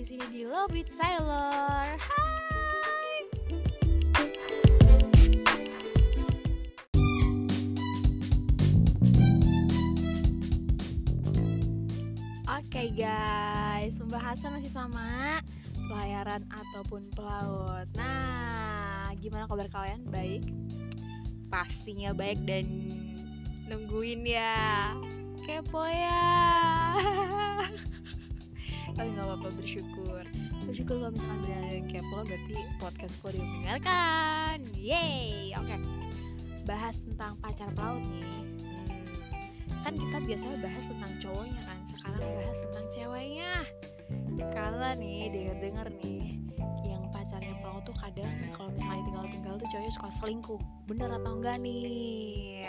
di sini di Love with Sailor. Hai. Oke guys, pembahasan masih sama pelayaran ataupun pelaut. Nah, gimana kabar kalian? Baik? Pastinya baik dan nungguin ya. Kepo ya. Tapi nggak apa-apa bersyukur. Bersyukur kalau misalkan ada yang kepo berarti podcastku didengarkan. Yeay. Oke. Bahas tentang pacar pelaut nih. Hmm, kan kita biasanya bahas tentang cowoknya kan. Sekarang bahas tentang ceweknya. Karena nih denger-denger nih yang pacarnya pelaut tuh kadang kalau misalnya tinggal-tinggal tuh cowoknya suka selingkuh. Bener atau enggak nih?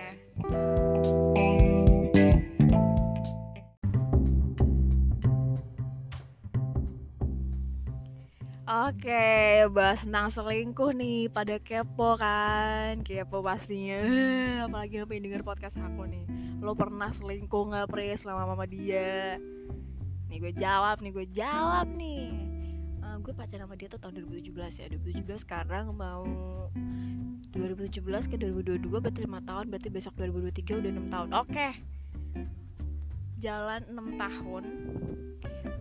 Oke, bahas tentang selingkuh nih pada kepo kan? Kepo pastinya. Apalagi yang denger podcast aku nih. Lo pernah selingkuh gak Pri selama sama dia? Nih gue jawab nih, gue jawab nih. Eh, Gue pacaran sama dia tuh tahun 2017 ya. 2017 sekarang mau 2017 ke 2022 berarti 5 tahun. Berarti besok 2023 udah 6 tahun. Oke. Jalan 6 tahun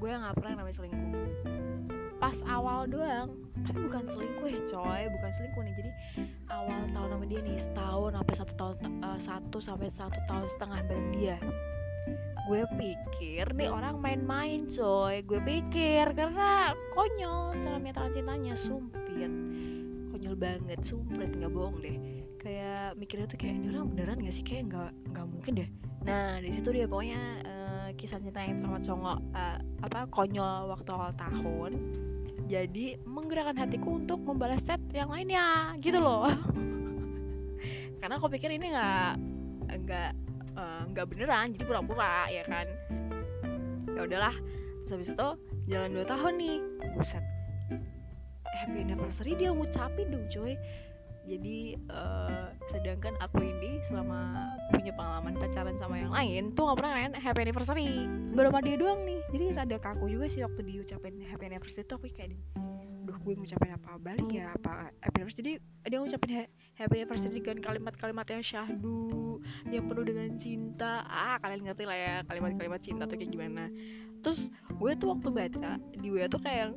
Gue gak pernah namanya selingkuh pas awal doang. Tapi bukan selingkuh ya coy. Bukan selingkuh nih. Jadi awal tahun sama dia nih setahun sampai satu tahun eh, satu sampai satu tahun setengah bareng dia. Gue pikir nih orang main-main coy. Gue pikir karena konyol. Cara menyatakan cintanya sumpit. Konyol banget sumpit. Nggak bohong deh. Kayak mikirnya tuh kayak ini orang beneran gak sih? Kayak nggak nggak mungkin deh. Nah di situ dia pokoknya eh, kisah cinta yang sangat congok eh, apa konyol waktu awal tahun jadi menggerakkan hatiku untuk membalas chat yang lainnya gitu loh. Karena aku pikir ini nggak nggak eh, nggak beneran jadi pura-pura ya kan? Ya udahlah terus habis itu jalan dua tahun nih buset. Happy anniversary dia ngucapin dong cuy jadi eh, sedangkan aku ini selama punya pengalaman pacaran sama yang lain tuh nggak pernah kan happy anniversary. Baru dia doang nih. Jadi rada kaku juga sih waktu diucapin happy anniversary tuh aku kayak duh gue ngucapin apa balik ya? Apa happy anniversary? Jadi dia ngucapin ha- happy anniversary dengan kalimat-kalimat yang syahdu yang penuh dengan cinta. Ah kalian ngerti lah ya kalimat-kalimat cinta tuh kayak gimana. Terus gue tuh waktu baca di WA tuh kayak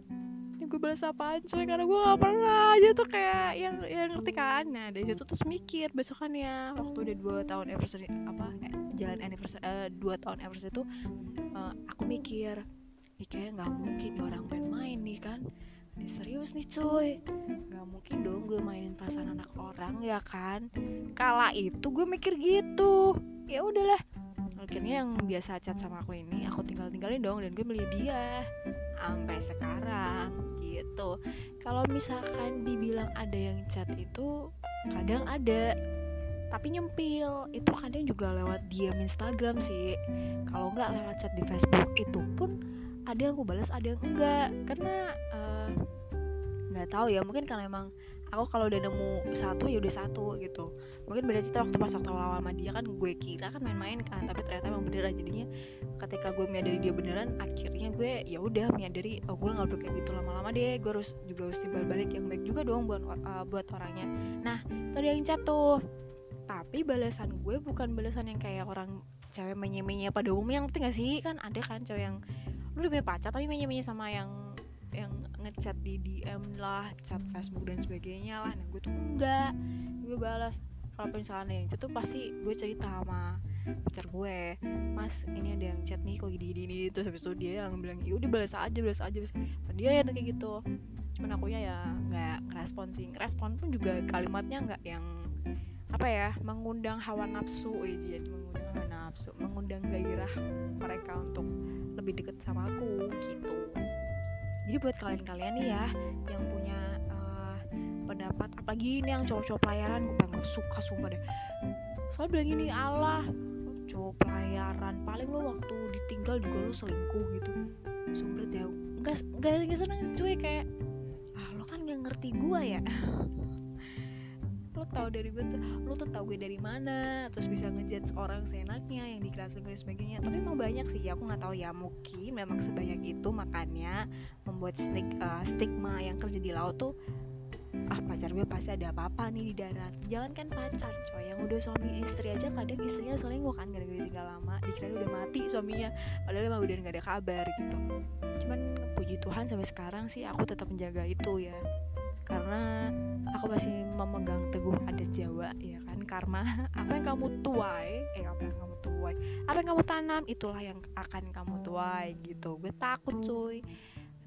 gue balas apaan coy karena gue gak pernah. Aja tuh kayak yang yang ngerti kan? Nah dari situ terus mikir besokannya. Waktu udah dua tahun anniversary apa eh, jalan anniversary eh, dua tahun anniversary itu eh, aku mikir nih kayak nggak mungkin orang main-main nih kan? Ini serius nih cuy. Nggak mungkin dong gue mainin perasaan anak orang ya kan? Kala itu gue mikir gitu. Ya udahlah akhirnya yang biasa chat sama aku ini aku tinggal tinggalin dong dan gue milih dia. Sampai sekarang gitu. Kalau misalkan dibilang ada yang chat itu kadang ada. Tapi nyempil. Itu kadang juga lewat DM Instagram sih. Kalau nggak lewat chat di Facebook itu pun ada yang aku balas ada yang enggak. Karena eh, nggak tahu ya mungkin karena emang aku kalau udah nemu satu ya udah satu gitu. Mungkin beda cerita waktu pas waktu awal sama dia kan gue kira kan main-main kan tapi ternyata emang beneran. Jadinya ketika gue menyadari dia beneran akhirnya gue ya udah menyadari oh gue nggak perlu kayak gitu lama-lama deh. Gue harus juga harus timbal balik yang baik juga dong buat uh, buat orangnya. Nah tadi yang chat tuh. Tapi balasan gue bukan balasan yang kayak orang cewek menye-menye pada umumnya ngerti gak sih? Kan ada kan cewek yang lu udah punya pacar tapi menye-menye sama yang yang ngechat di DM lah, chat Facebook dan sebagainya lah. Nah gue tuh enggak, gue balas. Kalau misalnya yang chat tuh pasti gue cerita sama pacar gue, mas ini ada yang chat nih kok gini gini terus habis itu dia yang bilang ya udah balas aja balas aja balas. Nah, dia yang kayak gitu. Cuman aku ya nggak ngerespon sih, respon pun juga kalimatnya nggak yang apa ya mengundang hawa nafsu eh, jadi mengundang hawa nafsu mengundang gairah mereka untuk lebih deket sama aku gitu jadi buat kalian-kalian nih ya yang punya eh, pendapat apalagi ini yang cowok-cowok pelayaran gue paling gak suka sumpah deh. Soalnya bilang gini Allah cowok pelayaran paling lo waktu ditinggal juga lo selingkuh gitu. Sumpah ya enggak enggak seneng cuy kayak ah lo kan gak ngerti gua ya tau dari gue tuh lo tuh tau gue dari mana? Terus bisa ngejudge orang seenaknya yang dikira selingkuh dan sebagainya. Tapi emang banyak sih aku nggak tahu ya. Mungkin memang sebanyak itu makanya membuat stig, uh, stigma yang kerja di laut tuh ah pacar gue pasti ada apa-apa nih di darat. Jangan kan pacar coy. Yang udah suami istri aja kadang istrinya selingkuh kan gara-gara tinggal lama. Dikira udah mati suaminya padahal emang udah gak ada kabar gitu. Cuman puji Tuhan sampai sekarang sih aku tetap menjaga itu ya karena aku masih memegang teguh adat Jawa ya kan? Karma apa yang kamu tuai eh apa yang kamu tuai apa yang kamu tanam itulah yang akan kamu tuai gitu. Gue takut cuy.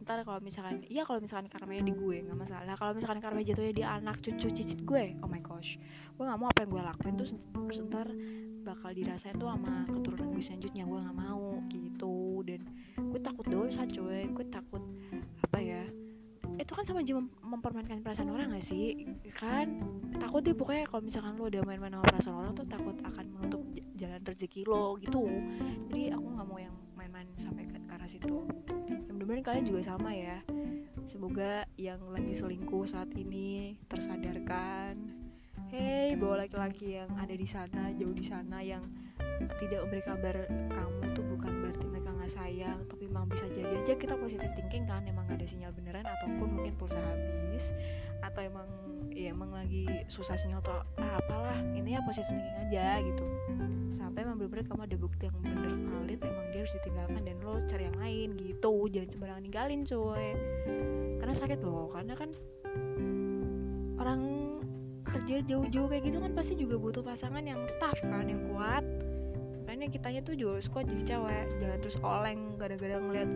Ntar kalau misalkan iya kalau misalkan karmanya di gue nggak masalah. Kalau misalkan karma jatuhnya di anak cucu cicit gue oh my gosh. Gue nggak mau apa yang gue lakuin tuh terus ntar bakal dirasain tuh sama keturunan gue selanjutnya. Gue nggak mau gitu. Dan gue takut dosa cuy. Gue takut kan sama aja mem mempermainkan perasaan orang gak sih? Kan takut deh pokoknya kalau misalkan lo udah main-main sama perasaan orang tuh takut akan menutup jalan rezeki lo gitu. Jadi aku nggak mau yang main-main sampai ke arah situ. Mudah-mudahan kalian juga sama ya. Semoga yang lagi selingkuh saat ini tersadarkan. Hei, bawa laki-laki yang ada di sana, jauh di sana yang tidak memberi kabar kamu tuh bukan berarti sayang, tapi memang bisa jadi aja kita positif thinking kan, emang ada sinyal beneran ataupun mungkin pulsa habis atau emang ya emang lagi susah sinyal atau ah, apalah ini ya positif thinking aja gitu. Sampai emang bener-bener kamu ada bukti yang bener valid emang dia harus ditinggalkan dan lo cari yang lain gitu jangan sembarangan ninggalin cuy. Karena sakit loh karena kan orang kerja jauh-jauh kayak gitu kan pasti juga butuh pasangan yang tough kan yang kuat makanya kitanya tuh juga kuat jadi cewek. Jangan terus oleng gara-gara ngeliat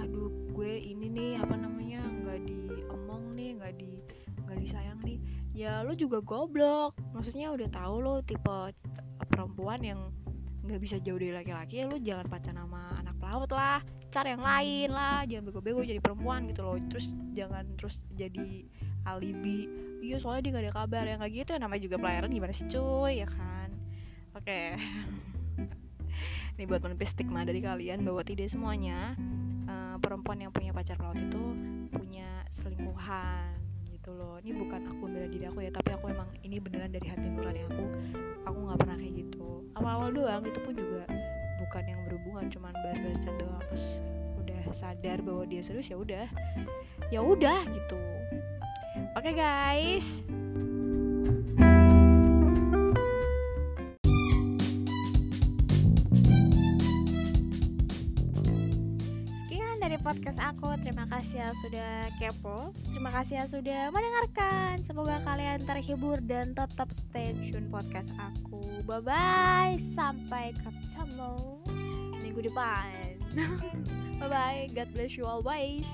aduh gue ini nih apa namanya nggak diomong nih nggak di nggak disayang nih. Ya lo juga goblok. Maksudnya udah tahu lo tipe perempuan yang nggak bisa jauh dari laki-laki ya lo jangan pacaran sama anak pelaut lah. Cari yang lain lah. Jangan bego-bego jadi perempuan gitu loh. Terus jangan terus jadi alibi. Iya soalnya dia gak ada kabar. Yang kayak gitu ya namanya juga pelayaran gimana sih cuy? Ya kan? Oke. okay. ini buat menepis stigma dari kalian bahwa tidak semuanya uh, perempuan yang punya pacar pelaut itu punya selingkuhan gitu loh. Ini bukan aku bela diri aku ya tapi aku emang ini beneran dari hati nurani aku. Aku nggak pernah kayak gitu. Awal-awal doang itu pun juga bukan yang berhubungan cuman bahas-bahas chat doang. Terus udah sadar bahwa dia serius ya udah. Ya udah gitu. Oke okay, guys podcast aku. Terima kasih ya sudah kepo. Terima kasih ya sudah mendengarkan. Semoga kalian terhibur dan tetap stay tune podcast aku. Bye bye. Sampai ketemu minggu depan. bye bye. God bless you always.